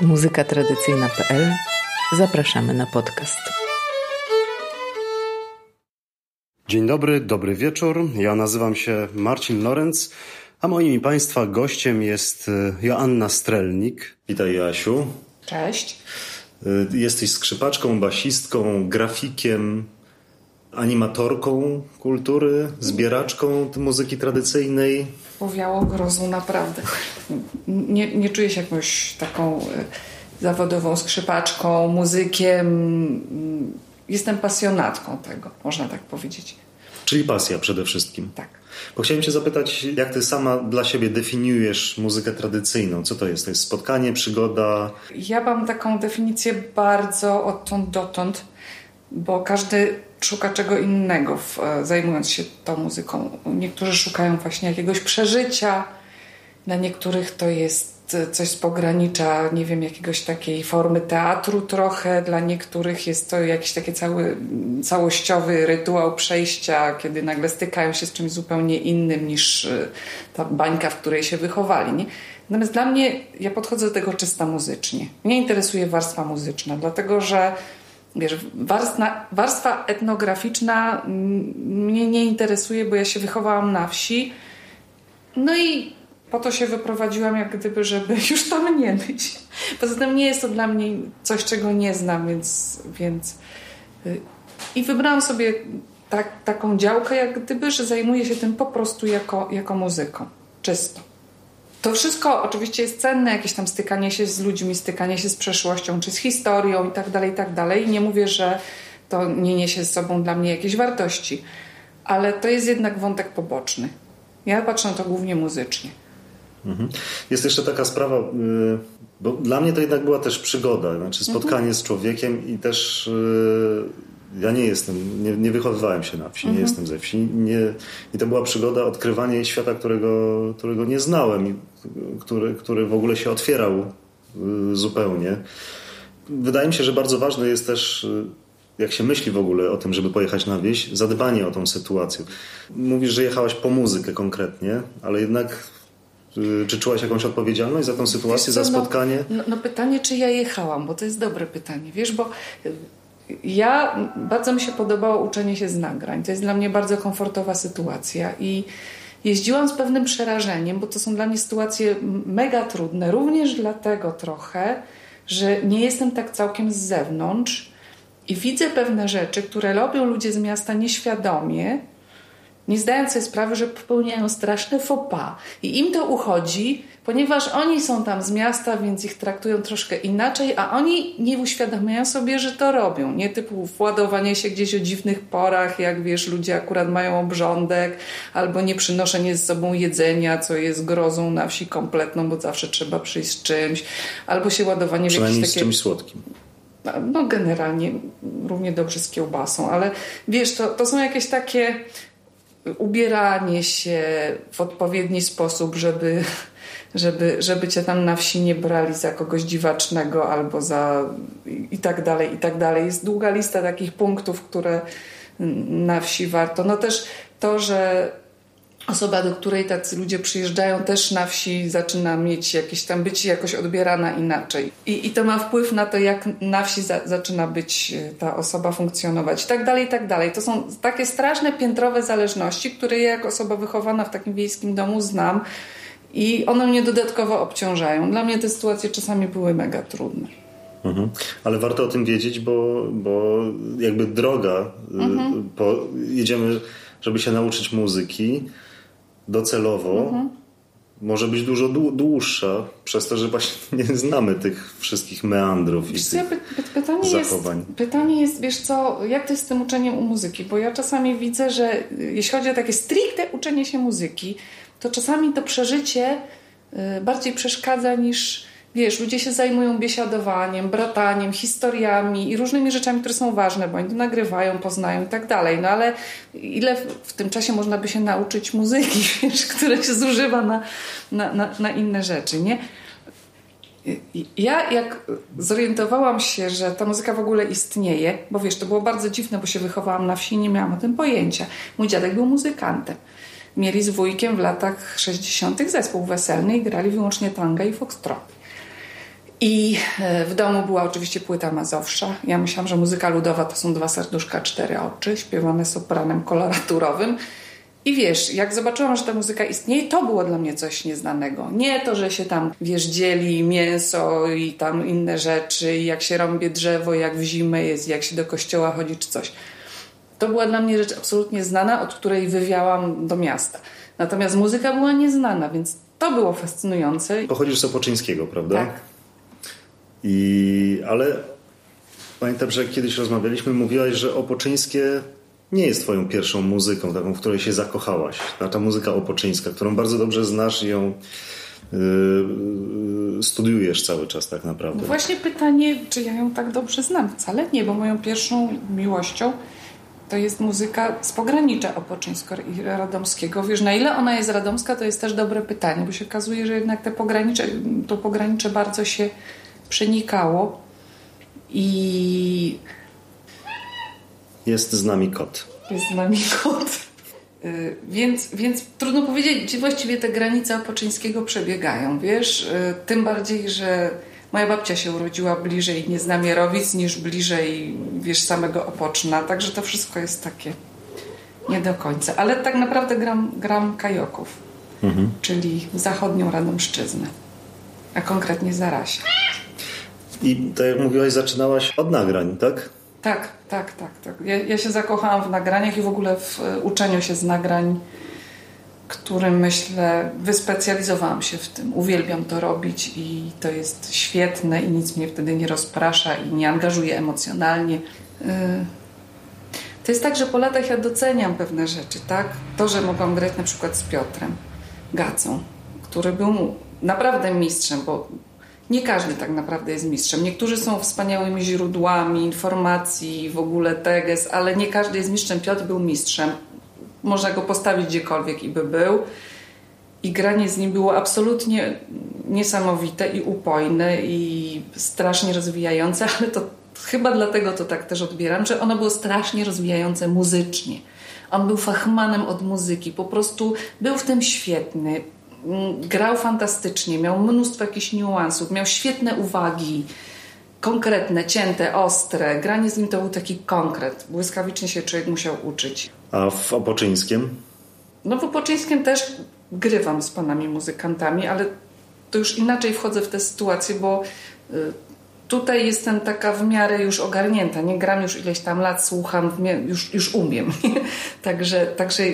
muzykatradycyjna.pl Zapraszamy na podcast. Dzień dobry, dobry wieczór. Ja nazywam się Marcin Lorenz, a moim i Państwa gościem jest e, Joanna Strelnik. Witaj Jasiu. Cześć. E, jesteś skrzypaczką, basistką, grafikiem, animatorką kultury, zbieraczką muzyki tradycyjnej. Powiało grozą naprawdę. Nie, nie czuję się jakąś taką e, zawodową skrzypaczką, muzykiem. Jestem pasjonatką tego, można tak powiedzieć. Czyli pasja przede wszystkim. Tak. Bo chciałem Cię zapytać, jak Ty sama dla siebie definiujesz muzykę tradycyjną? Co to jest? To jest spotkanie, przygoda? Ja mam taką definicję bardzo odtąd dotąd, bo każdy szuka czego innego, w, e, zajmując się tą muzyką. Niektórzy szukają właśnie jakiegoś przeżycia, dla niektórych to jest e, coś z pogranicza, nie wiem, jakiegoś takiej formy teatru trochę, dla niektórych jest to jakiś taki cały, całościowy rytuał przejścia, kiedy nagle stykają się z czymś zupełnie innym niż e, ta bańka, w której się wychowali. Nie? Natomiast dla mnie, ja podchodzę do tego czysto muzycznie. Mnie interesuje warstwa muzyczna, dlatego że wiesz, warstwa, warstwa etnograficzna mnie nie interesuje, bo ja się wychowałam na wsi. No i po to się wyprowadziłam, jak gdyby, żeby już tam nie być. Poza tym nie jest to dla mnie coś, czego nie znam, więc. więc y, I wybrałam sobie tak, taką działkę, jak gdyby, że zajmuję się tym po prostu jako, jako muzyką. Czysto. To wszystko oczywiście jest cenne, jakieś tam stykanie się z ludźmi, stykanie się z przeszłością, czy z historią i tak dalej, i tak dalej. Nie mówię, że to nie niesie z sobą dla mnie jakieś wartości, ale to jest jednak wątek poboczny. Ja patrzę na to głównie muzycznie. Mhm. Jest jeszcze taka sprawa, y, bo dla mnie to jednak była też przygoda, znaczy spotkanie mhm. z człowiekiem i też y, ja nie jestem, nie, nie wychowywałem się na wsi, mhm. nie jestem ze wsi. Nie, I to była przygoda, odkrywanie świata, którego, którego nie znałem i który, który w ogóle się otwierał y, zupełnie. Wydaje mi się, że bardzo ważne jest też, y, jak się myśli w ogóle o tym, żeby pojechać na wieś, zadbanie o tą sytuację. Mówisz, że jechałaś po muzykę konkretnie, ale jednak y, czy czułaś jakąś odpowiedzialność za tą sytuację, co, za no, spotkanie? No, no, no, pytanie, czy ja jechałam, bo to jest dobre pytanie. Wiesz, bo ja bardzo mi się podobało uczenie się z nagrań. To jest dla mnie bardzo komfortowa sytuacja i jeździłam z pewnym przerażeniem, bo to są dla mnie sytuacje mega trudne, również dlatego trochę, że nie jestem tak całkiem z zewnątrz i widzę pewne rzeczy, które robią ludzie z miasta nieświadomie, nie zdając sobie sprawy, że popełniają straszne faux pas. I im to uchodzi, ponieważ oni są tam z miasta, więc ich traktują troszkę inaczej, a oni nie uświadamiają sobie, że to robią. Nie typu władowanie się gdzieś o dziwnych porach, jak wiesz, ludzie akurat mają obrządek, albo nie przynoszenie z sobą jedzenia, co jest grozą na wsi kompletną, bo zawsze trzeba przyjść z czymś, albo się ładowanie w jakieś takie... z czymś słodkim. No generalnie równie dobrze z kiełbasą, ale wiesz, to, to są jakieś takie ubieranie się w odpowiedni sposób, żeby, żeby, żeby cię tam na wsi nie brali za kogoś dziwacznego albo za i tak dalej, i tak dalej. Jest długa lista takich punktów, które na wsi warto. No też to, że osoba, do której tacy ludzie przyjeżdżają też na wsi, zaczyna mieć jakieś tam, być jakoś odbierana inaczej. I, i to ma wpływ na to, jak na wsi za, zaczyna być e, ta osoba funkcjonować i tak dalej, i tak dalej. To są takie straszne piętrowe zależności, które ja jako osoba wychowana w takim wiejskim domu znam i one mnie dodatkowo obciążają. Dla mnie te sytuacje czasami były mega trudne. Mhm. Ale warto o tym wiedzieć, bo, bo jakby droga, y, mhm. po, jedziemy, żeby się nauczyć muzyki, docelowo mhm. może być dużo dłuższa, przez to, że właśnie nie znamy tych wszystkich meandrów wiesz, i tych py pytanie zachowań. Jest, pytanie jest, wiesz co, jak to jest z tym uczeniem u muzyki? Bo ja czasami widzę, że jeśli chodzi o takie stricte uczenie się muzyki, to czasami to przeżycie y, bardziej przeszkadza niż wiesz, ludzie się zajmują biesiadowaniem, brataniem, historiami i różnymi rzeczami, które są ważne, bo oni nagrywają, poznają i tak dalej. No ale ile w tym czasie można by się nauczyć muzyki, wiesz, które się zużywa na, na, na, na inne rzeczy, nie? Ja jak zorientowałam się, że ta muzyka w ogóle istnieje, bo wiesz, to było bardzo dziwne, bo się wychowałam na wsi i nie miałam o tym pojęcia. Mój dziadek był muzykantem. Mieli z wujkiem w latach 60. zespół weselny i grali wyłącznie tanga i foxtrot. I e, w domu była oczywiście płyta Mazowsza. Ja myślałam, że muzyka ludowa to są dwa serduszka, cztery oczy, śpiewane sopranem koloraturowym. I wiesz, jak zobaczyłam, że ta muzyka istnieje, to było dla mnie coś nieznanego. Nie to, że się tam, wiesz, dzieli mięso i tam inne rzeczy, i jak się rąbie drzewo, jak w zimę jest, jak się do kościoła chodzi, czy coś. To była dla mnie rzecz absolutnie znana, od której wywiałam do miasta. Natomiast muzyka była nieznana, więc to było fascynujące. Pochodzisz z Opoczyńskiego, prawda? Tak. I, ale pamiętam, że kiedyś rozmawialiśmy, mówiłaś, że Opoczyńskie nie jest twoją pierwszą muzyką, taką, w której się zakochałaś. Ta muzyka opoczyńska, którą bardzo dobrze znasz i ją yy, studiujesz cały czas tak naprawdę. Właśnie pytanie, czy ja ją tak dobrze znam? Wcale nie, bo moją pierwszą miłością to jest muzyka z pogranicza opoczyńsko-radomskiego. Wiesz, na ile ona jest radomska, to jest też dobre pytanie, bo się okazuje, że jednak te pogranicze, to pogranicze bardzo się przenikało i jest z nami kot. Jest z nami kot. Y, więc, więc trudno powiedzieć, gdzie właściwie te granice Opoczyńskiego przebiegają, wiesz? Y, tym bardziej, że moja babcia się urodziła bliżej Nieznamierowic niż bliżej, wiesz, samego Opoczna, także to wszystko jest takie nie do końca. Ale tak naprawdę gram, gram kajoków, mhm. czyli zachodnią Radomszczyznę, a konkretnie Zarasie. I tak jak mówiłaś, zaczynałaś od nagrań, tak? Tak, tak, tak. tak. Ja, ja się zakochałam w nagraniach i w ogóle w e, uczeniu się z nagrań, którym myślę, wyspecjalizowałam się w tym. Uwielbiam to robić i to jest świetne i nic mnie wtedy nie rozprasza i nie angażuje emocjonalnie. E, to jest tak, że po latach ja doceniam pewne rzeczy, tak? To, że mogłam grać na przykład z Piotrem Gacą, który był naprawdę mistrzem, bo nie każdy tak naprawdę jest mistrzem. Niektórzy są wspaniałymi źródłami informacji, w ogóle teges, ale nie każdy jest mistrzem. Piotr był mistrzem. Można go postawić gdziekolwiek i by był. I granie z nim było absolutnie niesamowite i upojne i strasznie rozwijające, ale to chyba dlatego to tak też odbieram, że ono było strasznie rozwijające muzycznie. On był fachmanem od muzyki, po prostu był w tym świetny grał fantastycznie, miał mnóstwo jakichś niuansów, miał świetne uwagi, konkretne, cięte, ostre. Granie z nim to był taki konkret. Błyskawicznie się człowiek musiał uczyć. A w Opoczyńskim? No w Opoczyńskim też grywam z panami muzykantami, ale to już inaczej wchodzę w tę sytuację, bo y, tutaj jestem taka w miarę już ogarnięta. Nie gram już ileś tam lat, słucham, już, już umiem. także, także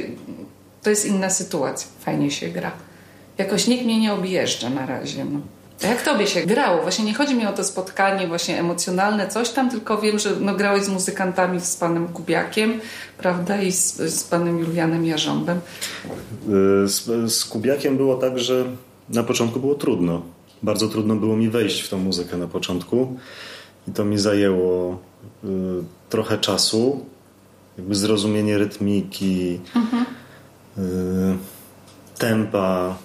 to jest inna sytuacja. Fajnie się gra jakoś nikt mnie nie objeżdża na razie. No. Jak tobie się grało? Właśnie nie chodzi mi o to spotkanie właśnie emocjonalne, coś tam, tylko wiem, że no, grałeś z muzykantami, z panem Kubiakiem, prawda, i z, z panem Julianem Jarząbem. Y, z, z Kubiakiem było tak, że na początku było trudno. Bardzo trudno było mi wejść w tą muzykę na początku i to mi zajęło y, trochę czasu, jakby zrozumienie rytmiki, mhm. y, tempa,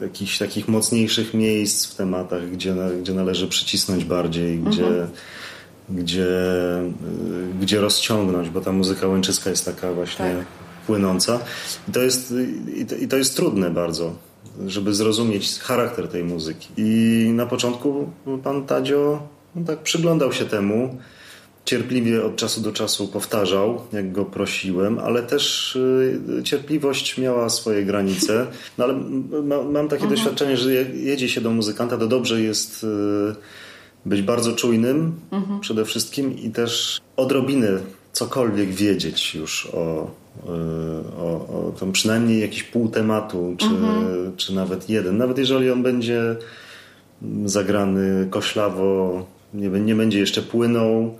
jakichś takich mocniejszych miejsc w tematach, gdzie, gdzie należy przycisnąć bardziej, gdzie, mhm. gdzie, y, gdzie rozciągnąć, bo ta muzyka łęczyska jest taka właśnie tak. płynąca. I to, jest, i to, I to jest trudne bardzo, żeby zrozumieć charakter tej muzyki. I na początku pan Tadzio no tak przyglądał się temu cierpliwie od czasu do czasu powtarzał, jak go prosiłem, ale też y, cierpliwość miała swoje granice. No ale mam takie mhm. doświadczenie, że jedzie się do muzykanta, to dobrze jest y, być bardzo czujnym mhm. przede wszystkim i też odrobinę cokolwiek wiedzieć już o, y, o, o tam przynajmniej jakiś pół tematu, czy, mhm. czy nawet jeden. Nawet jeżeli on będzie zagrany koślawo, nie, nie będzie jeszcze płynął,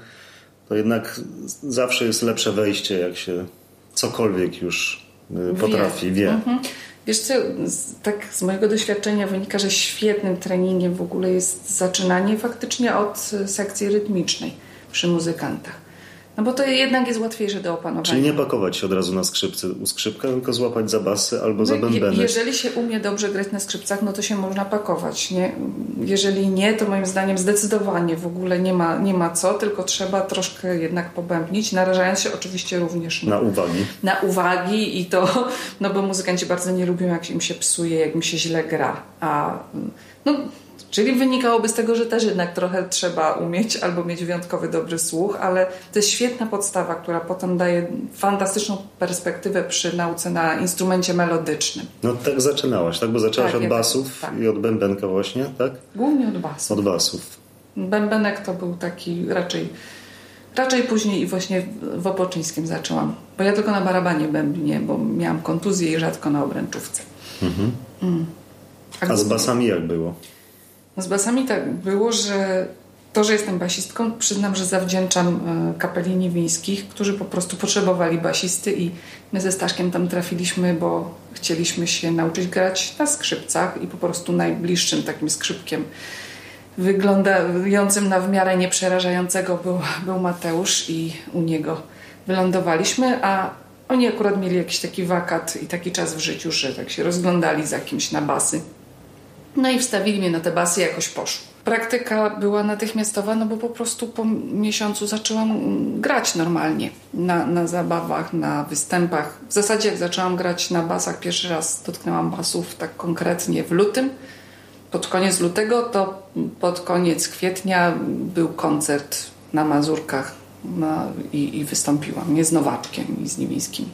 to jednak zawsze jest lepsze wejście, jak się cokolwiek już y, potrafi, wie. Mhm. Wiesz co, tak z mojego doświadczenia wynika, że świetnym treningiem w ogóle jest zaczynanie faktycznie od y, sekcji rytmicznej przy muzykantach. No bo to jednak jest łatwiejsze do opanowania. Czyli nie pakować się od razu na skrzypce u skrzypka, tylko złapać za basy albo no, za bębeny. Je, jeżeli się umie dobrze grać na skrzypcach, no to się można pakować. Nie? Jeżeli nie, to moim zdaniem zdecydowanie w ogóle nie ma, nie ma co, tylko trzeba troszkę jednak pobębnić, narażając się oczywiście również na, na uwagi. Na uwagi i to, no bo muzykanci bardzo nie lubią, jak im się psuje, jak im się źle gra. A no, Czyli wynikałoby z tego, że też jednak trochę trzeba umieć albo mieć wyjątkowy dobry słuch, ale to jest świetna podstawa, która potem daje fantastyczną perspektywę przy nauce na instrumencie melodycznym. No tak zaczynałaś, tak? Bo zaczęłaś Tak, od basów tak. i od bębenka właśnie, tak? Głównie od basu. Od basów. Bębenek to był taki raczej, raczej później i właśnie w Opoczyńskim zaczęłam. Bo ja tylko na barabanie bębnie, bo miałam kontuzję i rzadko na obręczówce. Mm. A z basami jak było? Z basami tak było, że to, że jestem basistką, przyznam, że zawdzięczam e, kapeli Niewińskich, którzy po prostu potrzebowali basisty i my ze Staszkiem tam trafiliśmy, bo chcieliśmy się nauczyć grać na skrzypcach i po prostu najbliższym takim skrzypkiem wyglądającym na w miarę nieprzerażającego był, był Mateusz i u niego wylądowaliśmy, a oni akurat mieli jakiś taki wakat i taki czas w życiu, że tak się rozglądali za kimś na basy. No i wstawili mnie na te basy, jakoś poszło. Praktyka była natychmiastowa, no bo po prostu po miesiącu zaczęłam grać normalnie na, na zabawach, na występach. W zasadzie jak zaczęłam grać na basach, pierwszy raz dotknęłam basów tak konkretnie w lutym. Pod koniec lutego, to pod koniec kwietnia był koncert na Mazurkach na, i, i wystąpiłam. Nie z Nowaczkiem i z Niewińskim.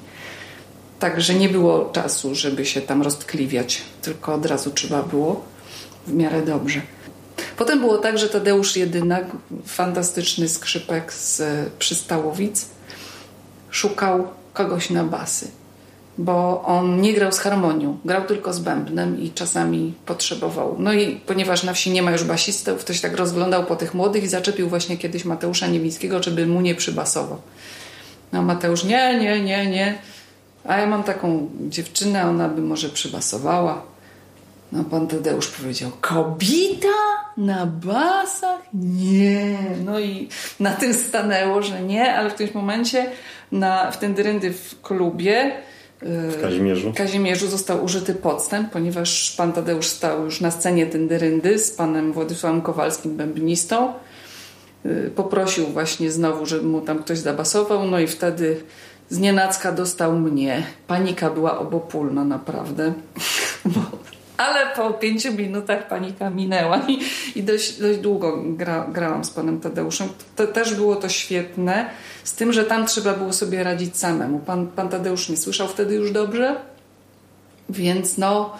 Także nie było czasu, żeby się tam roztkliwiać, tylko od razu trzeba było w miarę dobrze. Potem było tak, że Tadeusz Jedynak, fantastyczny skrzypek z Przystałowic, szukał kogoś na basy, bo on nie grał z harmonią, grał tylko z bębnem i czasami potrzebował. No i ponieważ na wsi nie ma już basistów, to się tak rozglądał po tych młodych i zaczepił właśnie kiedyś Mateusza Niewińskiego, żeby mu nie przybasował. No Mateusz, nie, nie, nie, nie. A ja mam taką dziewczynę, ona by może przybasowała. No pan Tadeusz powiedział, kobieta na basach? Nie. No i na tym stanęło, że nie, ale w którymś momencie na, w ten dyryndy w klubie W Kazimierzu. Kazimierzu został użyty podstęp, ponieważ pan Tadeusz stał już na scenie Tendyryndy z panem Władysławem Kowalskim, bębnistą. Y, Poprosił właśnie znowu, żeby mu tam ktoś zabasował, no i wtedy z nienacka dostał mnie. Panika była obopólna naprawdę. Ale po pięciu minutach panika minęła i, i dość, dość długo gra, grałam z panem Tadeuszem. To, też było to świetne, z tym, że tam trzeba było sobie radzić samemu. Pan, pan Tadeusz nie słyszał wtedy już dobrze, więc no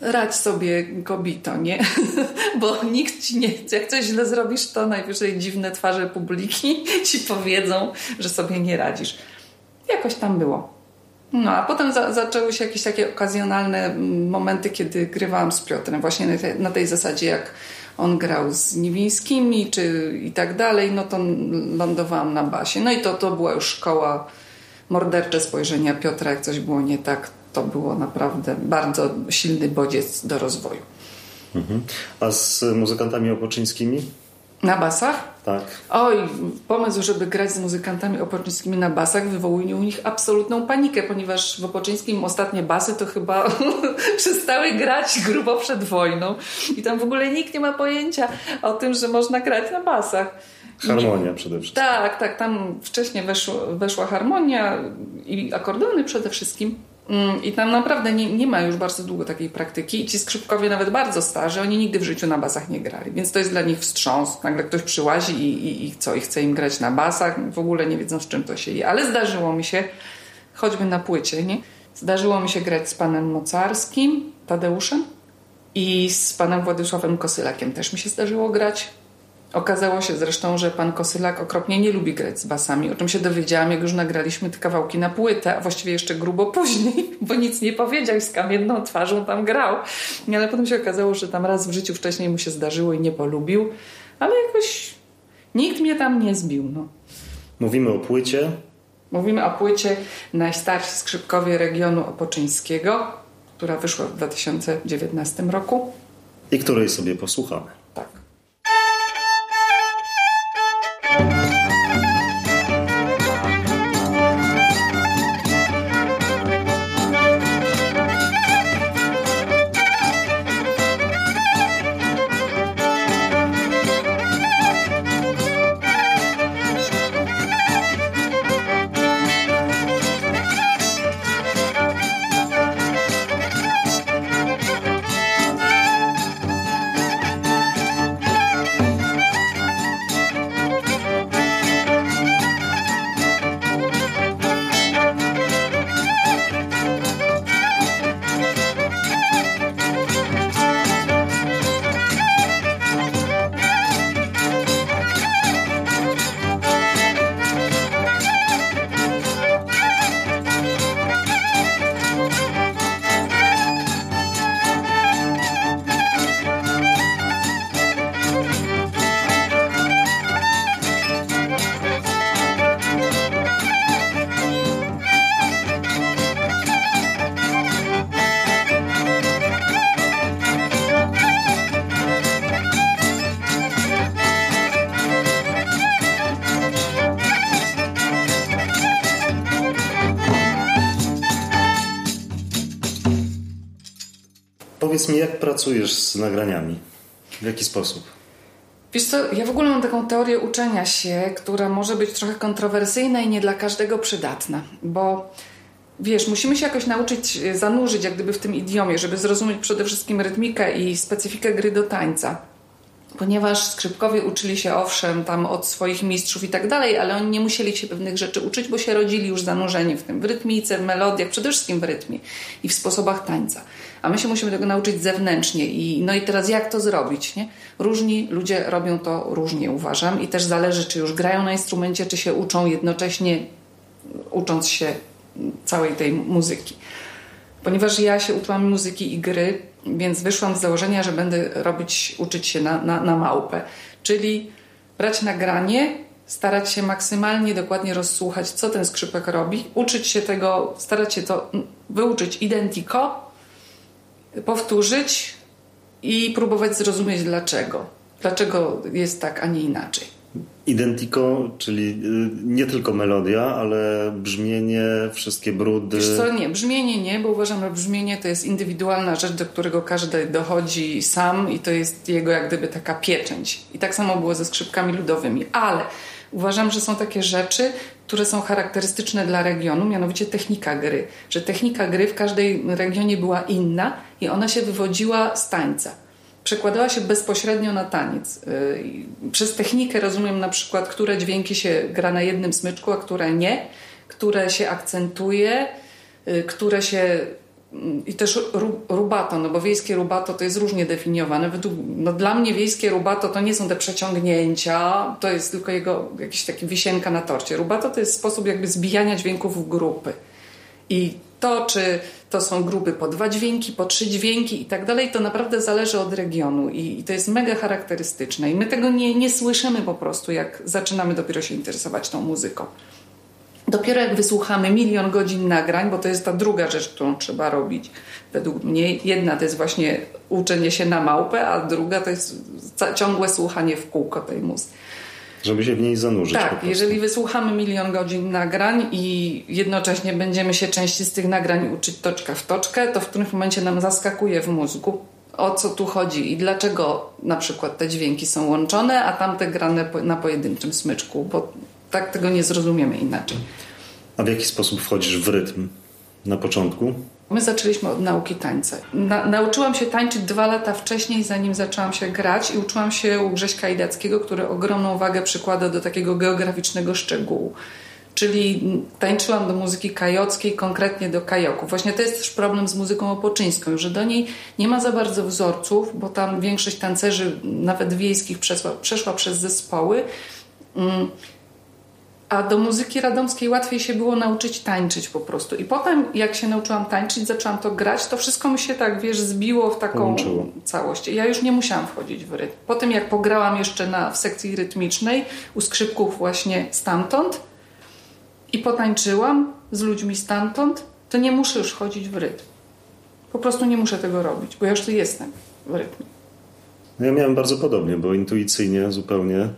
radź sobie kobito, nie? Bo nikt ci nie... Jak coś źle zrobisz, to najwyżej dziwne twarze publiki ci powiedzą, że sobie nie radzisz. Jakoś tam było. No, a potem za, zaczęły się jakieś takie okazjonalne mm, momenty, kiedy grywałam z Piotrem. Właśnie na, te, na tej zasadzie, jak on grał z Niwińskimi czy i tak dalej, no to lądowałam na basie. No i to, to była już szkoła mordercze spojrzenia Piotra. Jak coś było nie tak, to było naprawdę bardzo silny bodziec do rozwoju. Mhm. A z muzykantami opoczyńskimi? Na basach? Tak. Oj, pomysł, żeby grać z muzykantami opoczyńskimi na basach wywołuje u nich absolutną panikę, ponieważ w Opoczyńskim ostatnie basy to chyba przestały grać grubo przed wojną i tam w ogóle nikt nie ma pojęcia o tym, że można grać na basach. Harmonia przede wszystkim. Tak, tak, tam wcześniej weszło, weszła harmonia i akordeony przede wszystkim. Mm, I tam naprawdę nie, nie ma już bardzo długo takiej praktyki. I ci skrzypkowie, nawet bardzo starzy, oni nigdy w życiu na basach nie grali. Więc to jest dla nich wstrząs. Nagle ktoś przyłazi i, i, i co? I chce im grać na basach. W ogóle nie wiedzą, z czym to się je. Ale zdarzyło mi się, choćby na płycie, nie? Zdarzyło mi się grać z panem Mocarskim, Tadeuszem i z panem Władysławem Kosylakiem też mi się zdarzyło grać. Okazało się zresztą, że pan Kosylak okropnie nie lubi grać z basami, o czym się dowiedziałam, jak już nagraliśmy te kawałki na płytę, a właściwie jeszcze grubo później, bo nic nie powiedział i z kamienną twarzą tam grał. Ale potem się okazało, że tam raz w życiu wcześniej mu się zdarzyło i nie polubił, ale jakoś nikt mnie tam nie zbił. No. Mówimy o płycie. Mówimy o płycie Najstarsi skrzypkowie regionu opoczyńskiego, która wyszła w 2019 roku. I której sobie posłuchamy. Powiedz mi, jak pracujesz z nagraniami? W jaki sposób? Wiesz co, ja w ogóle mam taką teorię uczenia się, która może być trochę kontrowersyjna i nie dla każdego przydatna, bo wiesz, musimy się jakoś nauczyć zanurzyć jak gdyby w tym idiomie, żeby zrozumieć przede wszystkim rytmikę i specyfikę gry do tańca ponieważ skrzypkowie uczyli się owszem tam od swoich mistrzów i tak dalej, ale oni nie musieli się pewnych rzeczy uczyć, bo się rodzili już zanurzeni w tym, w rytmice, w melodiach, przede wszystkim w rytmie i w sposobach tańca. A my się musimy tego nauczyć zewnętrznie i no i teraz jak to zrobić, nie? Różni ludzie robią to różnie, uważam i też zależy, czy już grają na instrumencie, czy się uczą jednocześnie ucząc się całej tej muzyki. Ponieważ ja się uczyłam muzyki i gry, więc wyszłam z założenia, że będę robić, uczyć się na, na, na małpę. Czyli brać nagranie, starać się maksymalnie dokładnie rozsłuchać, co ten skrzypek robi, uczyć się tego, starać się to wyuczyć identico, powtórzyć i próbować zrozumieć dlaczego. Dlaczego jest tak, a nie inaczej. Identico, czyli y, nie tylko melodia, ale brzmienie, wszystkie brudy. Wiesz co, nie, brzmienie nie, bo uważam, że brzmienie to jest indywidualna rzecz, do którego każdy dochodzi sam i to jest jego jak gdyby taka pieczęć. I tak samo było ze skrzypkami ludowymi, ale uważam, że są takie rzeczy, które są charakterystyczne dla regionu, mianowicie technika gry. Że technika gry w każdej regionie była inna i ona się wywodziła z tańca przekładała się bezpośrednio na taniec. Y, przez technikę rozumiem na przykład, które dźwięki się gra na jednym smyczku, a które nie, które się akcentuje, y, które się mm, i też rubato, no bo wiejskie rubato to jest różnie definiowane. No dla mnie wiejskie rubato to nie są te przeciągnięcia, to jest tylko jego jakiś taki wisienka na torcie. Rubato to jest sposób jakby zbijania dźwięków w grupy. I to, czy to są grupy po dwa dźwięki, po trzy dźwięki i tak dalej, to naprawdę zależy od regionu i, i to jest mega charakterystyczne. I my tego nie, nie słyszymy po prostu, jak zaczynamy dopiero się interesować tą muzyką. Dopiero jak wysłuchamy milion godzin nagrań, bo to jest ta druga rzecz, którą trzeba robić, według mnie. Jedna to jest właśnie uczenie się na małpę, a druga to jest ciągłe słuchanie w kółko tej muzyki. Żeby się w niej zanurzyć. Tak, jeżeli wysłuchamy milion godzin nagrań i jednocześnie będziemy się części z tych nagrań uczyć toczka w toczkę, to w którymś momencie nam zaskakuje w mózgu, o co tu chodzi i dlaczego na przykład te dźwięki są łączone, a tamte grane na pojedynczym smyczku, bo tak tego nie zrozumiemy inaczej. A w jaki sposób wchodzisz w rytm na początku? My zaczęliśmy od nauki tańca. Na, nauczyłam się tańczyć dwa lata wcześniej, zanim zaczęłam się grać i uczyłam się u Grześka Idackiego, który ogromną wagę przykłada do takiego geograficznego szczegółu. Czyli tańczyłam do muzyki kajockiej, konkretnie do kajoków. Właśnie to jest też problem z muzyką opoczyńską, że do niej nie ma za bardzo wzorców, bo tam większość tancerzy, nawet wiejskich, przeszła, przeszła przez zespoły. Mm, a do muzyki radomskiej łatwiej się było nauczyć tańczyć po prostu. I potem, jak się nauczyłam tańczyć, zaczęłam to grać, to wszystko mi się tak, wiesz, zbiło w taką Połączyło. całość. I ja już nie musiałam wchodzić w rytm. Po tym, jak pograłam jeszcze na, w sekcji rytmicznej u skrzypków właśnie stamtąd i potańczyłam z ludźmi stamtąd, to nie muszę już wchodzić w rytm. Po prostu nie muszę tego robić, bo ja już tu jestem w rytmie. No ja miałem bardzo podobnie, bo intuicyjnie zupełnie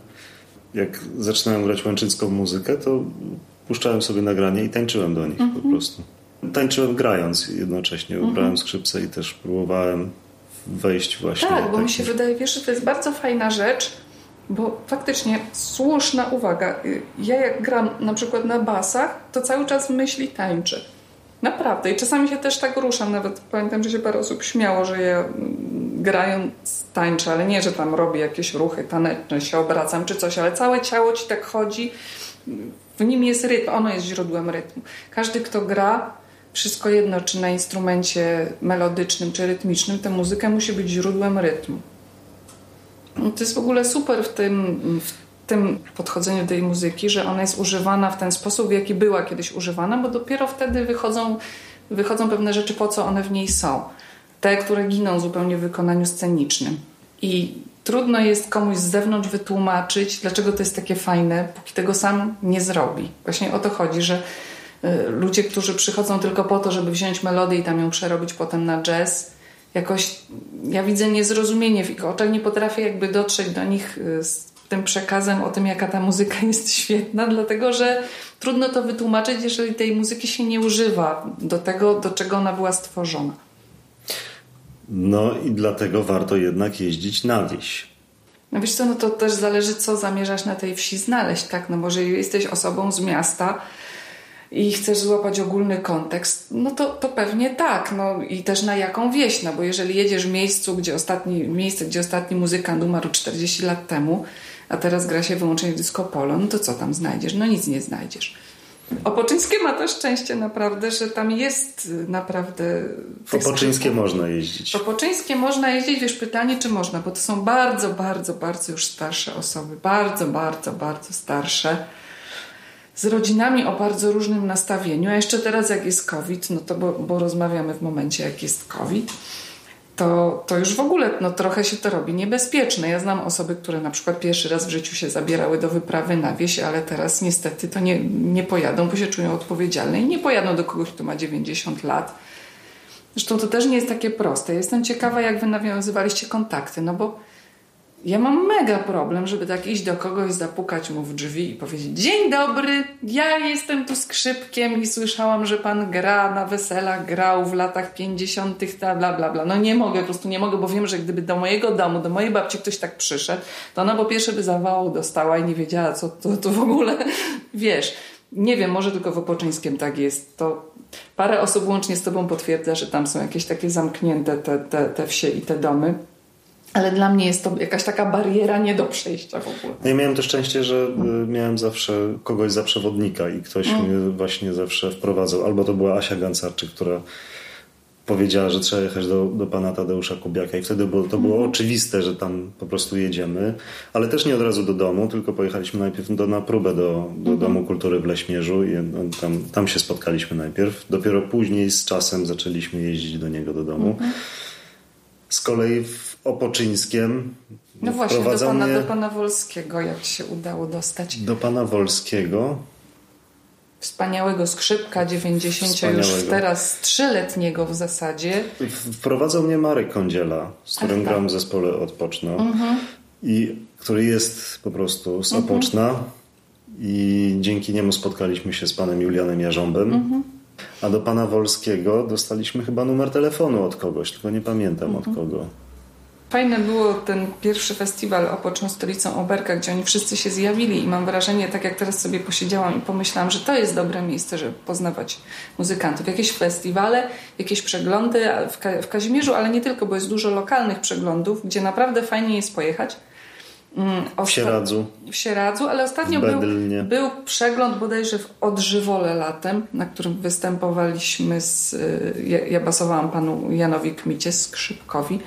jak zaczynałem grać łęczycką muzykę, to puszczałem sobie nagranie i tańczyłem do nich po mhm. prostu. Tańczyłem grając jednocześnie, mhm. brałem skrzypce i też próbowałem wejść właśnie. Tak, bo taki... mi się wydaje, wiesz, że to jest bardzo fajna rzecz, bo faktycznie słuszna uwaga. Ja jak gram na przykład na basach, to cały czas myśli tańczę. Naprawdę. I czasami się też tak ruszam. Nawet pamiętam, że się parę osób śmiało, że ja grając tańczę, ale nie, że tam robię jakieś ruchy taneczne, się obracam czy coś, ale całe ciało ci tak chodzi. W nim jest rytm, ono jest źródłem rytmu. Każdy, kto gra, wszystko jedno, czy na instrumencie melodycznym, czy rytmicznym, tę muzykę musi być źródłem rytmu. No to jest w ogóle super w tym, w tym podchodzeniu tej muzyki, że ona jest używana w ten sposób, w jaki była kiedyś używana, bo dopiero wtedy wychodzą, wychodzą pewne rzeczy, po co one w niej są te, które giną zupełnie w wykonaniu scenicznym. I trudno jest komuś z zewnątrz wytłumaczyć, dlaczego to jest takie fajne, póki tego sam nie zrobi. Właśnie o to chodzi, że y, ludzie, którzy przychodzą tylko po to, żeby wziąć melodię i tam ją przerobić potem na jazz, jakoś ja widzę niezrozumienie w ich oczach, nie potrafię jakby dotrzeć do nich y, z tym przekazem o tym, jaka ta muzyka jest świetna, dlatego że trudno to wytłumaczyć, jeżeli tej muzyki się nie używa do tego, do czego ona była stworzona. No i dlatego warto jednak jeździć na wieś. No wiesz co, no to też zależy, co zamierzasz na tej wsi znaleźć, tak? No może jesteś osobą z miasta i chcesz złapać ogólny kontekst, no to, to pewnie tak. No i też na jaką wieś, no bo jeżeli jedziesz w miejscu, gdzie ostatni, miejsce, gdzie ostatni muzykant umarł 40 lat temu, a teraz gra się wyłącznie disco polo, no to co tam znajdziesz? No nic nie znajdziesz. Opoczyńskie ma to szczęście naprawdę, że tam jest naprawdę... Opoczyńskie można jeździć. Opoczyńskie można jeździć, wiesz, pytanie czy można, bo to są bardzo, bardzo, bardzo już starsze osoby. Bardzo, bardzo, bardzo starsze. Z rodzinami o bardzo różnym nastawieniu. A jeszcze teraz jak jest COVID, no to bo, bo rozmawiamy w momencie jak jest COVID, to, to już w ogóle no, trochę się to robi niebezpieczne. Ja znam osoby, które na przykład pierwszy raz w życiu się zabierały do wyprawy na wieś, ale teraz niestety to nie, nie pojadą, bo się czują odpowiedzialne i nie pojadą do kogoś, kto ma 90 lat. Zresztą to też nie jest takie proste. Jestem ciekawa, jak wy nawiązywaliście kontakty, no bo ja mam mega problem, żeby tak iść do kogoś, zapukać mu w drzwi i powiedzieć: Dzień dobry, ja jestem tu skrzypkiem i słyszałam, że pan gra na weselach, grał w latach 50., ta bla bla bla. No nie mogę, po prostu nie mogę, bo wiem, że gdyby do mojego domu, do mojej babci ktoś tak przyszedł, to ona po pierwsze by zawału dostała i nie wiedziała, co to, to w ogóle wiesz. Nie wiem, może tylko w Opoczyńskiem tak jest. To parę osób łącznie z tobą potwierdza, że tam są jakieś takie zamknięte te, te, te wsie i te domy. Ale dla mnie jest to jakaś taka bariera nie do przejścia w ogóle. Ja miałem to szczęście, że y, miałem zawsze kogoś za przewodnika i ktoś mm. mnie właśnie zawsze wprowadzał. Albo to była Asia Gancarczyk, która powiedziała, że trzeba jechać do, do pana Tadeusza Kubiaka i wtedy było, to było mm. oczywiste, że tam po prostu jedziemy, ale też nie od razu do domu, tylko pojechaliśmy najpierw do, na próbę do, do mm. Domu Kultury w Leśmierzu i tam, tam się spotkaliśmy najpierw. Dopiero później z czasem zaczęliśmy jeździć do niego do domu. Mm. Z kolei w Opoczyńskiem. No właśnie, do pana, do pana Wolskiego, jak się udało dostać. Do pana Wolskiego. Wspaniałego skrzypka, 90 Wspaniałego. już teraz trzyletniego w zasadzie. Wprowadzał mnie Marek Kądziela, z którym tak, gram w zespole Odpoczno. Mhm. I który jest po prostu z. Opoczna. Mhm. I dzięki niemu spotkaliśmy się z panem Julianem Jarząbem. Mhm. A do pana Wolskiego dostaliśmy chyba numer telefonu od kogoś, tylko nie pamiętam od mhm. kogo. Fajny było ten pierwszy festiwal Opoczną Stolicą Oberka, gdzie oni wszyscy się zjawili i mam wrażenie, tak jak teraz sobie posiedziałam i pomyślałam, że to jest dobre miejsce, żeby poznawać muzykantów. Jakieś festiwale, jakieś przeglądy w, w Kazimierzu, ale nie tylko, bo jest dużo lokalnych przeglądów, gdzie naprawdę fajnie jest pojechać. Mm, w Sieradzu. W Sieradzu, ale ostatnio był, był przegląd bodajże w Odżywole latem, na którym występowaliśmy z... Ja, ja basowałam panu Janowi Kmicie, skrzypkowi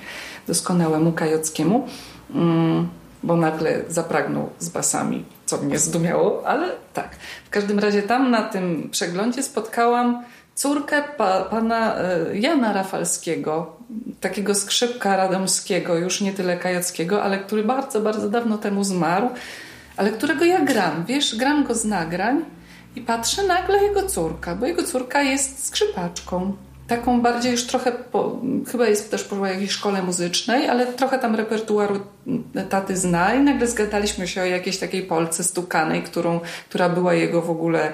doskonałemu Kajockiemu, mm, bo nagle zapragnął z basami, co mnie zdumiało, ale tak. W każdym razie tam na tym przeglądzie spotkałam córkę pa, pana e, Jana Rafalskiego, takiego skrzypka radomskiego, już nie tyle kajockiego, ale który bardzo, bardzo dawno temu zmarł, ale którego ja gram. Wiesz, gram go z nagrań i patrzę nagle jego córka, bo jego córka jest skrzypaczką taką bardziej już trochę, po, chyba jest też po jakiejś szkole muzycznej, ale trochę tam repertuaru taty zna i nagle zgadaliśmy się o jakiejś takiej Polce stukanej, którą, która była jego w ogóle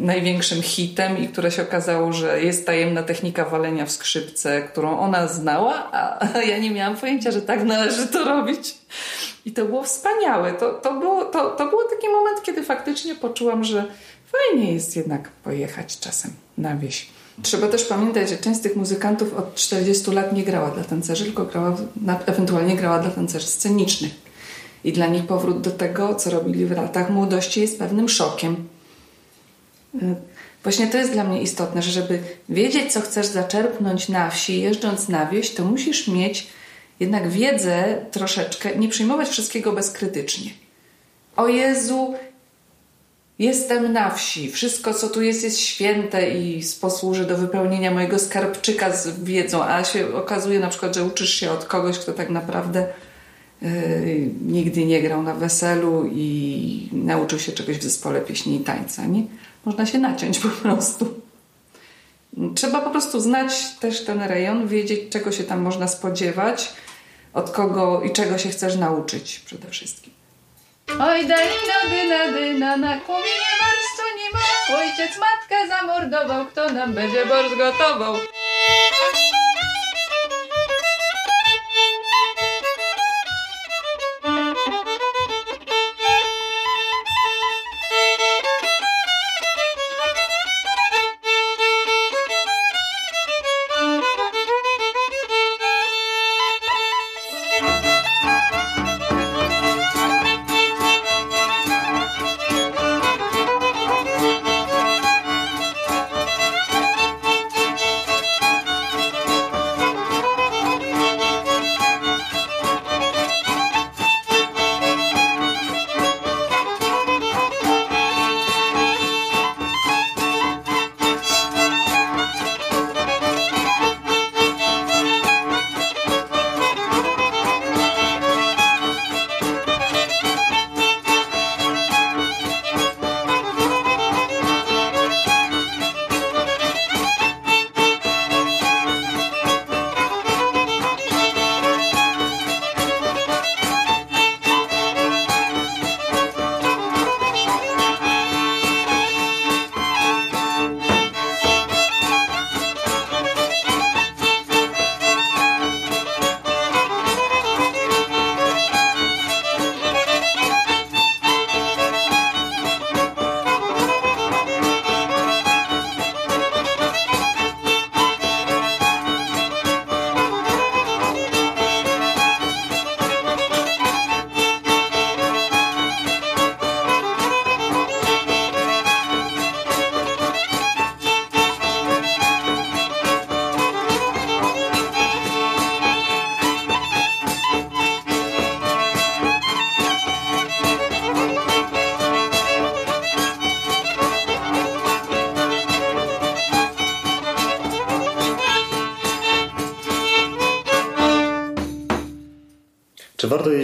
największym hitem i które się okazało, że jest tajemna technika walenia w skrzypce, którą ona znała, a ja nie miałam pojęcia, że tak należy to robić. I to było wspaniałe. To, to, było, to, to był taki moment, kiedy faktycznie poczułam, że fajnie jest jednak pojechać czasem na wieś. Trzeba też pamiętać, że część z tych muzykantów od 40 lat nie grała dla tancerzy, tylko grała, ewentualnie grała dla tancerzy scenicznych. I dla nich powrót do tego, co robili w latach młodości, jest pewnym szokiem. Właśnie to jest dla mnie istotne, że żeby wiedzieć, co chcesz zaczerpnąć na wsi, jeżdżąc na wieś, to musisz mieć jednak wiedzę troszeczkę, nie przyjmować wszystkiego bezkrytycznie. O Jezu, Jestem na wsi. Wszystko, co tu jest, jest święte i posłuży do wypełnienia mojego skarbczyka z wiedzą, a się okazuje na przykład, że uczysz się od kogoś, kto tak naprawdę yy, nigdy nie grał na weselu i nauczył się czegoś w zespole pieśni i tańca. Nie? Można się naciąć po prostu. Trzeba po prostu znać też ten rejon, wiedzieć, czego się tam można spodziewać, od kogo i czego się chcesz nauczyć przede wszystkim. Oj, dalina, dyna, dyna, na kuminie barsz, co nie ma. Ojciec matkę zamordował, kto nam będzie borsz gotował?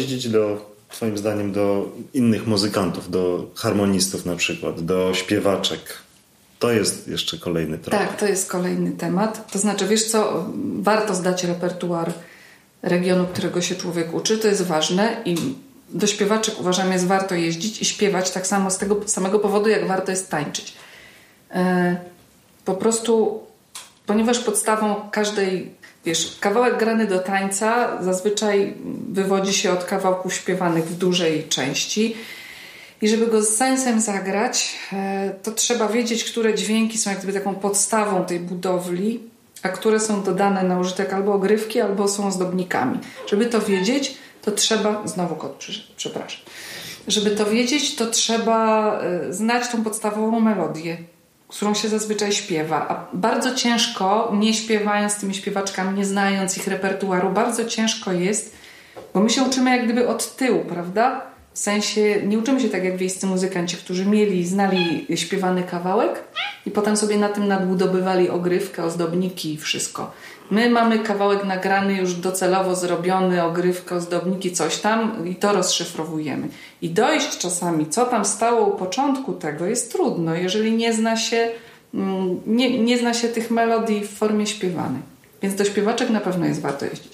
Jeździć do, Twoim zdaniem, do innych muzykantów, do harmonistów na przykład, do śpiewaczek? To jest jeszcze kolejny temat. Tak, to jest kolejny temat. To znaczy, wiesz co, warto zdać repertuar regionu, którego się człowiek uczy, to jest ważne i do śpiewaczek uważam jest warto jeździć i śpiewać tak samo z tego samego powodu, jak warto jest tańczyć. E, po prostu, ponieważ podstawą każdej, wiesz, kawałek grany do tańca zazwyczaj wywodzi się od kawałków śpiewanych w dużej części. I żeby go z sensem zagrać, e, to trzeba wiedzieć, które dźwięki są jak gdyby taką podstawą tej budowli, a które są dodane na użytek albo ogrywki, albo są ozdobnikami. Żeby to wiedzieć, to trzeba. Znowu kot, przepraszam. Żeby to wiedzieć, to trzeba e, znać tą podstawową melodię, którą się zazwyczaj śpiewa. A bardzo ciężko, nie śpiewając tymi śpiewaczkami, nie znając ich repertuaru, bardzo ciężko jest, bo my się uczymy jak gdyby od tyłu, prawda? W sensie nie uczymy się tak jak wiejscy muzykanci, którzy mieli, znali śpiewany kawałek i potem sobie na tym nadbudowywali ogrywkę, ozdobniki i wszystko. My mamy kawałek nagrany już docelowo zrobiony, ogrywkę, ozdobniki, coś tam i to rozszyfrowujemy. I dojść czasami, co tam stało u początku tego jest trudno, jeżeli nie zna się, mm, nie, nie zna się tych melodii w formie śpiewanej. Więc do śpiewaczek na pewno jest warto jeździć.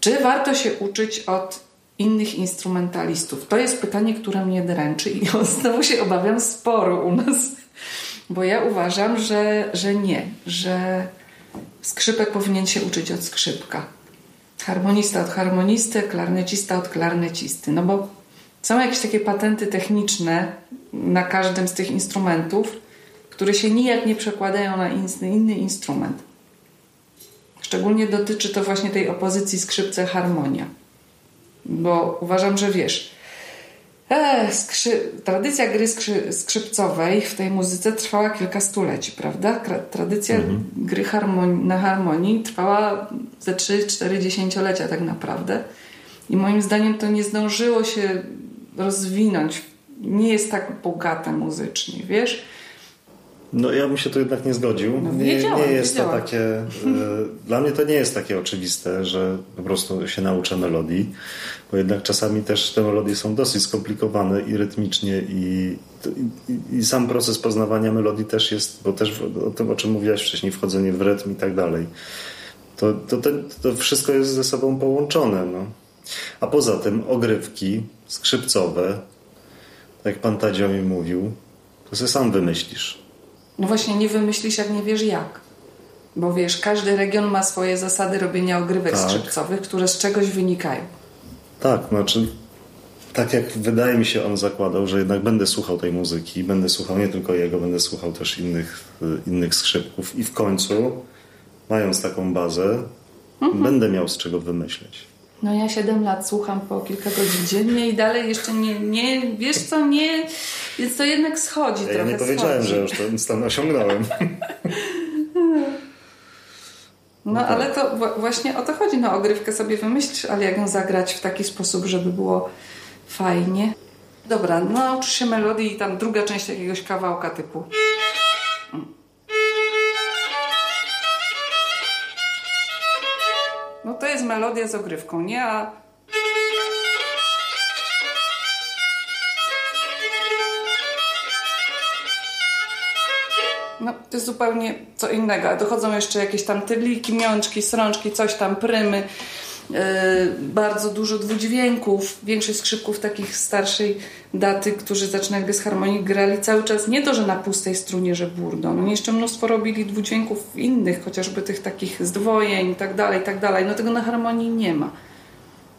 Czy warto się uczyć od innych instrumentalistów? To jest pytanie, które mnie dręczy i znowu się obawiam sporu u nas. Bo ja uważam, że, że nie, że skrzypek powinien się uczyć od skrzypka. Harmonista od harmonisty, klarnecista od klarnecisty. No bo są jakieś takie patenty techniczne na każdym z tych instrumentów, które się nijak nie przekładają na inny instrument. Szczególnie dotyczy to właśnie tej opozycji skrzypce-harmonia. Bo uważam, że wiesz, skrzy... tradycja gry skrzy... skrzypcowej w tej muzyce trwała kilka stuleci, prawda? Tradycja mhm. gry harmonii, na harmonii trwała ze 3-4 dziesięciolecia tak naprawdę. I moim zdaniem to nie zdążyło się rozwinąć. Nie jest tak bogate muzycznie, wiesz? No ja bym się tu jednak nie zgodził. No, nie, nie jest to takie. E, dla mnie to nie jest takie oczywiste, że po prostu się nauczę melodii, bo jednak czasami też te melodie są dosyć skomplikowane i rytmicznie i, i, i sam proces poznawania melodii też jest, bo też o tym, o czym mówiłaś wcześniej, wchodzenie w rytm i tak dalej. To, to, to, to wszystko jest ze sobą połączone. No. A poza tym ogrywki skrzypcowe, jak pan Tadzio mi mówił, to sobie sam wymyślisz. No właśnie, nie wymyślisz, jak nie wiesz jak. Bo wiesz, każdy region ma swoje zasady robienia ogrywek tak. skrzypcowych, które z czegoś wynikają. Tak, znaczy tak jak wydaje mi się on zakładał, że jednak będę słuchał tej muzyki, będę słuchał nie tylko jego, będę słuchał też innych, innych skrzypków i w końcu, mając taką bazę, mhm. będę miał z czego wymyśleć. No ja 7 lat słucham po kilka godzin dziennie i dalej jeszcze nie, nie wiesz co, nie, więc to jednak schodzi ja trochę. Ja nie powiedziałem, schodzi. że już ten stan osiągnąłem. No, no tak. ale to właśnie o to chodzi. No ogrywkę sobie wymyślisz, ale jak ją zagrać w taki sposób, żeby było fajnie. Dobra, nauczysz się melodii i tam druga część jakiegoś kawałka typu. No to jest melodia z ogrywką, nie? A No, to jest zupełnie co innego. Dochodzą jeszcze jakieś tam tyliki, miączki, srączki, coś tam, prymy. Yy, bardzo dużo dwudźwięków. Większość skrzypków takich starszej daty, którzy zaczynają z harmonii, grali cały czas nie to, że na pustej strunie, że burdą. No, jeszcze mnóstwo robili dwudźwięków innych, chociażby tych takich zdwojeń i tak dalej, i tak dalej. No tego na harmonii nie ma.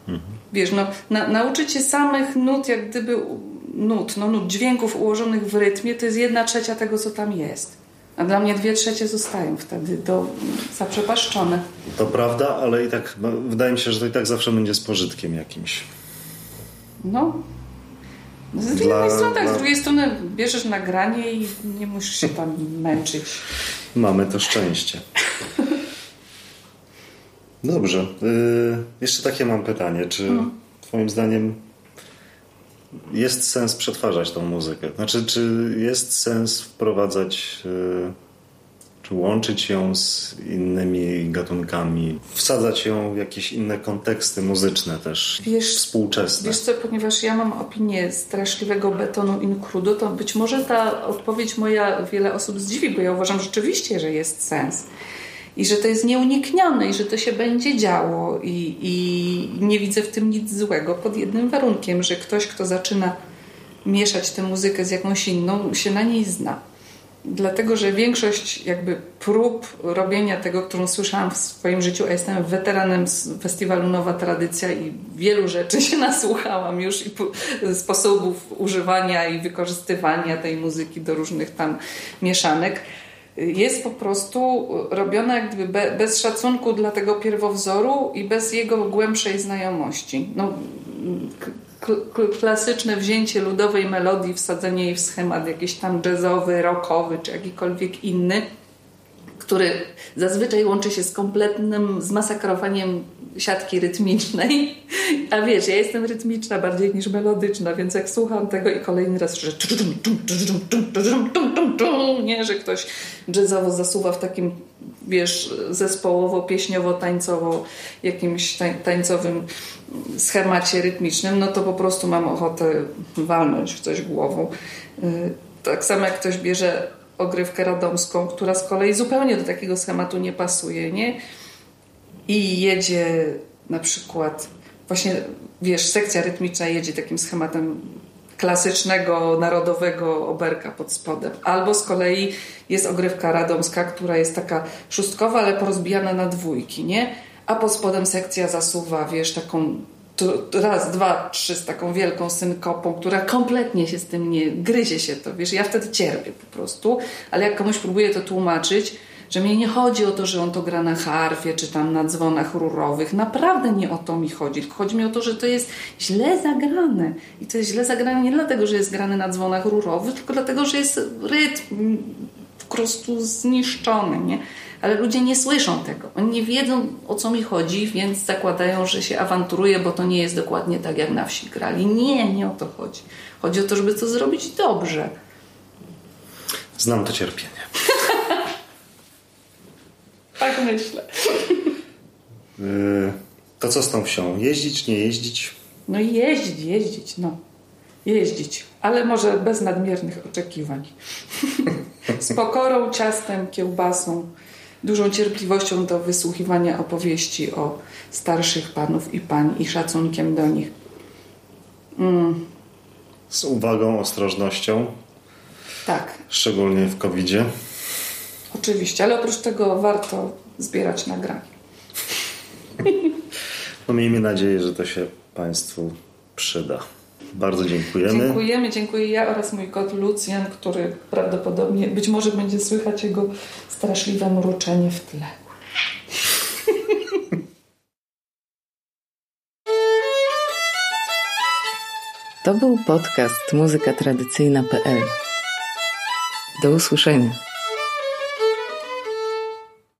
Mhm. Wiesz, no, na, nauczyć się samych nut, jak gdyby nut, no nut, dźwięków ułożonych w rytmie, to jest jedna trzecia tego, co tam jest. A dla mnie dwie trzecie zostają wtedy do, zaprzepaszczone. To prawda, ale i tak no, wydaje mi się, że to i tak zawsze będzie z pożytkiem jakimś. No. Z dla, jednej strony tak, dla... z drugiej strony bierzesz nagranie i nie musisz się tam męczyć. Mamy to szczęście. Dobrze. Yy, jeszcze takie mam pytanie. Czy hmm. Twoim zdaniem jest sens przetwarzać tą muzykę? Znaczy, czy jest sens wprowadzać, yy, czy łączyć ją z innymi gatunkami, wsadzać ją w jakieś inne konteksty muzyczne też, wiesz, współczesne. Wiesz co, ponieważ ja mam opinię straszliwego betonu in crudo, to być może ta odpowiedź moja wiele osób zdziwi, bo ja uważam rzeczywiście, że jest sens. I że to jest nieuniknione i że to się będzie działo i, i nie widzę w tym nic złego pod jednym warunkiem, że ktoś, kto zaczyna mieszać tę muzykę z jakąś inną, się na niej zna. Dlatego, że większość jakby prób robienia tego, którą słyszałam w swoim życiu, a jestem weteranem z festiwalu Nowa Tradycja i wielu rzeczy się nasłuchałam już i sposobów używania i wykorzystywania tej muzyki do różnych tam mieszanek jest po prostu robiona jak gdyby bez szacunku dla tego pierwowzoru i bez jego głębszej znajomości. No, klasyczne wzięcie ludowej melodii, wsadzenie jej w schemat jakiś tam jazzowy, rockowy czy jakikolwiek inny, który zazwyczaj łączy się z kompletnym zmasakrowaniem siatki rytmicznej. A wiesz, ja jestem rytmiczna bardziej niż melodyczna, więc jak słucham tego i kolejny raz, że nie, że ktoś jazzowo zasuwa w takim, wiesz, zespołowo, pieśniowo, tańcowo, jakimś tańcowym schemacie rytmicznym, no to po prostu mam ochotę walnąć w coś głową. Tak samo jak ktoś bierze ogrywkę radomską, która z kolei zupełnie do takiego schematu nie pasuje, nie? I jedzie na przykład, właśnie wiesz, sekcja rytmiczna jedzie takim schematem klasycznego, narodowego oberka pod spodem. Albo z kolei jest ogrywka radomska, która jest taka szóstkowa, ale porozbijana na dwójki, nie? A pod spodem sekcja zasuwa, wiesz, taką raz, dwa, trzy z taką wielką synkopą, która kompletnie się z tym nie gryzie się to, wiesz, ja wtedy cierpię po prostu, ale jak komuś próbuję to tłumaczyć, że mnie nie chodzi o to, że on to gra na harfie czy tam na dzwonach rurowych. Naprawdę nie o to mi chodzi. Tylko chodzi mi o to, że to jest źle zagrane. I to jest źle zagrane nie dlatego, że jest grane na dzwonach rurowych, tylko dlatego, że jest rytm po prostu zniszczony. Nie? Ale ludzie nie słyszą tego. Oni nie wiedzą o co mi chodzi, więc zakładają, że się awanturuje, bo to nie jest dokładnie tak, jak na wsi grali. Nie, nie o to chodzi. Chodzi o to, żeby to zrobić dobrze. Znam to cierpienie. tak myślę. Y, to co z tą wsią? Jeździć, nie jeździć? No jeździć, jeździć, no. Jeździć, ale może bez nadmiernych oczekiwań. z pokorą, ciastem, kiełbasą, dużą cierpliwością do wysłuchiwania opowieści o starszych panów i pań i szacunkiem do nich. Mm. Z uwagą, ostrożnością. Tak. Szczególnie w covid -zie. Oczywiście, ale oprócz tego warto zbierać nagrania. No miejmy nadzieję, że to się Państwu przyda. Bardzo dziękujemy. Dziękujemy, dziękuję ja oraz mój kot Lucjan, który prawdopodobnie, być może będzie słychać jego straszliwe mruczenie w tle. To był podcast muzykatradycyjna.pl. Do usłyszenia.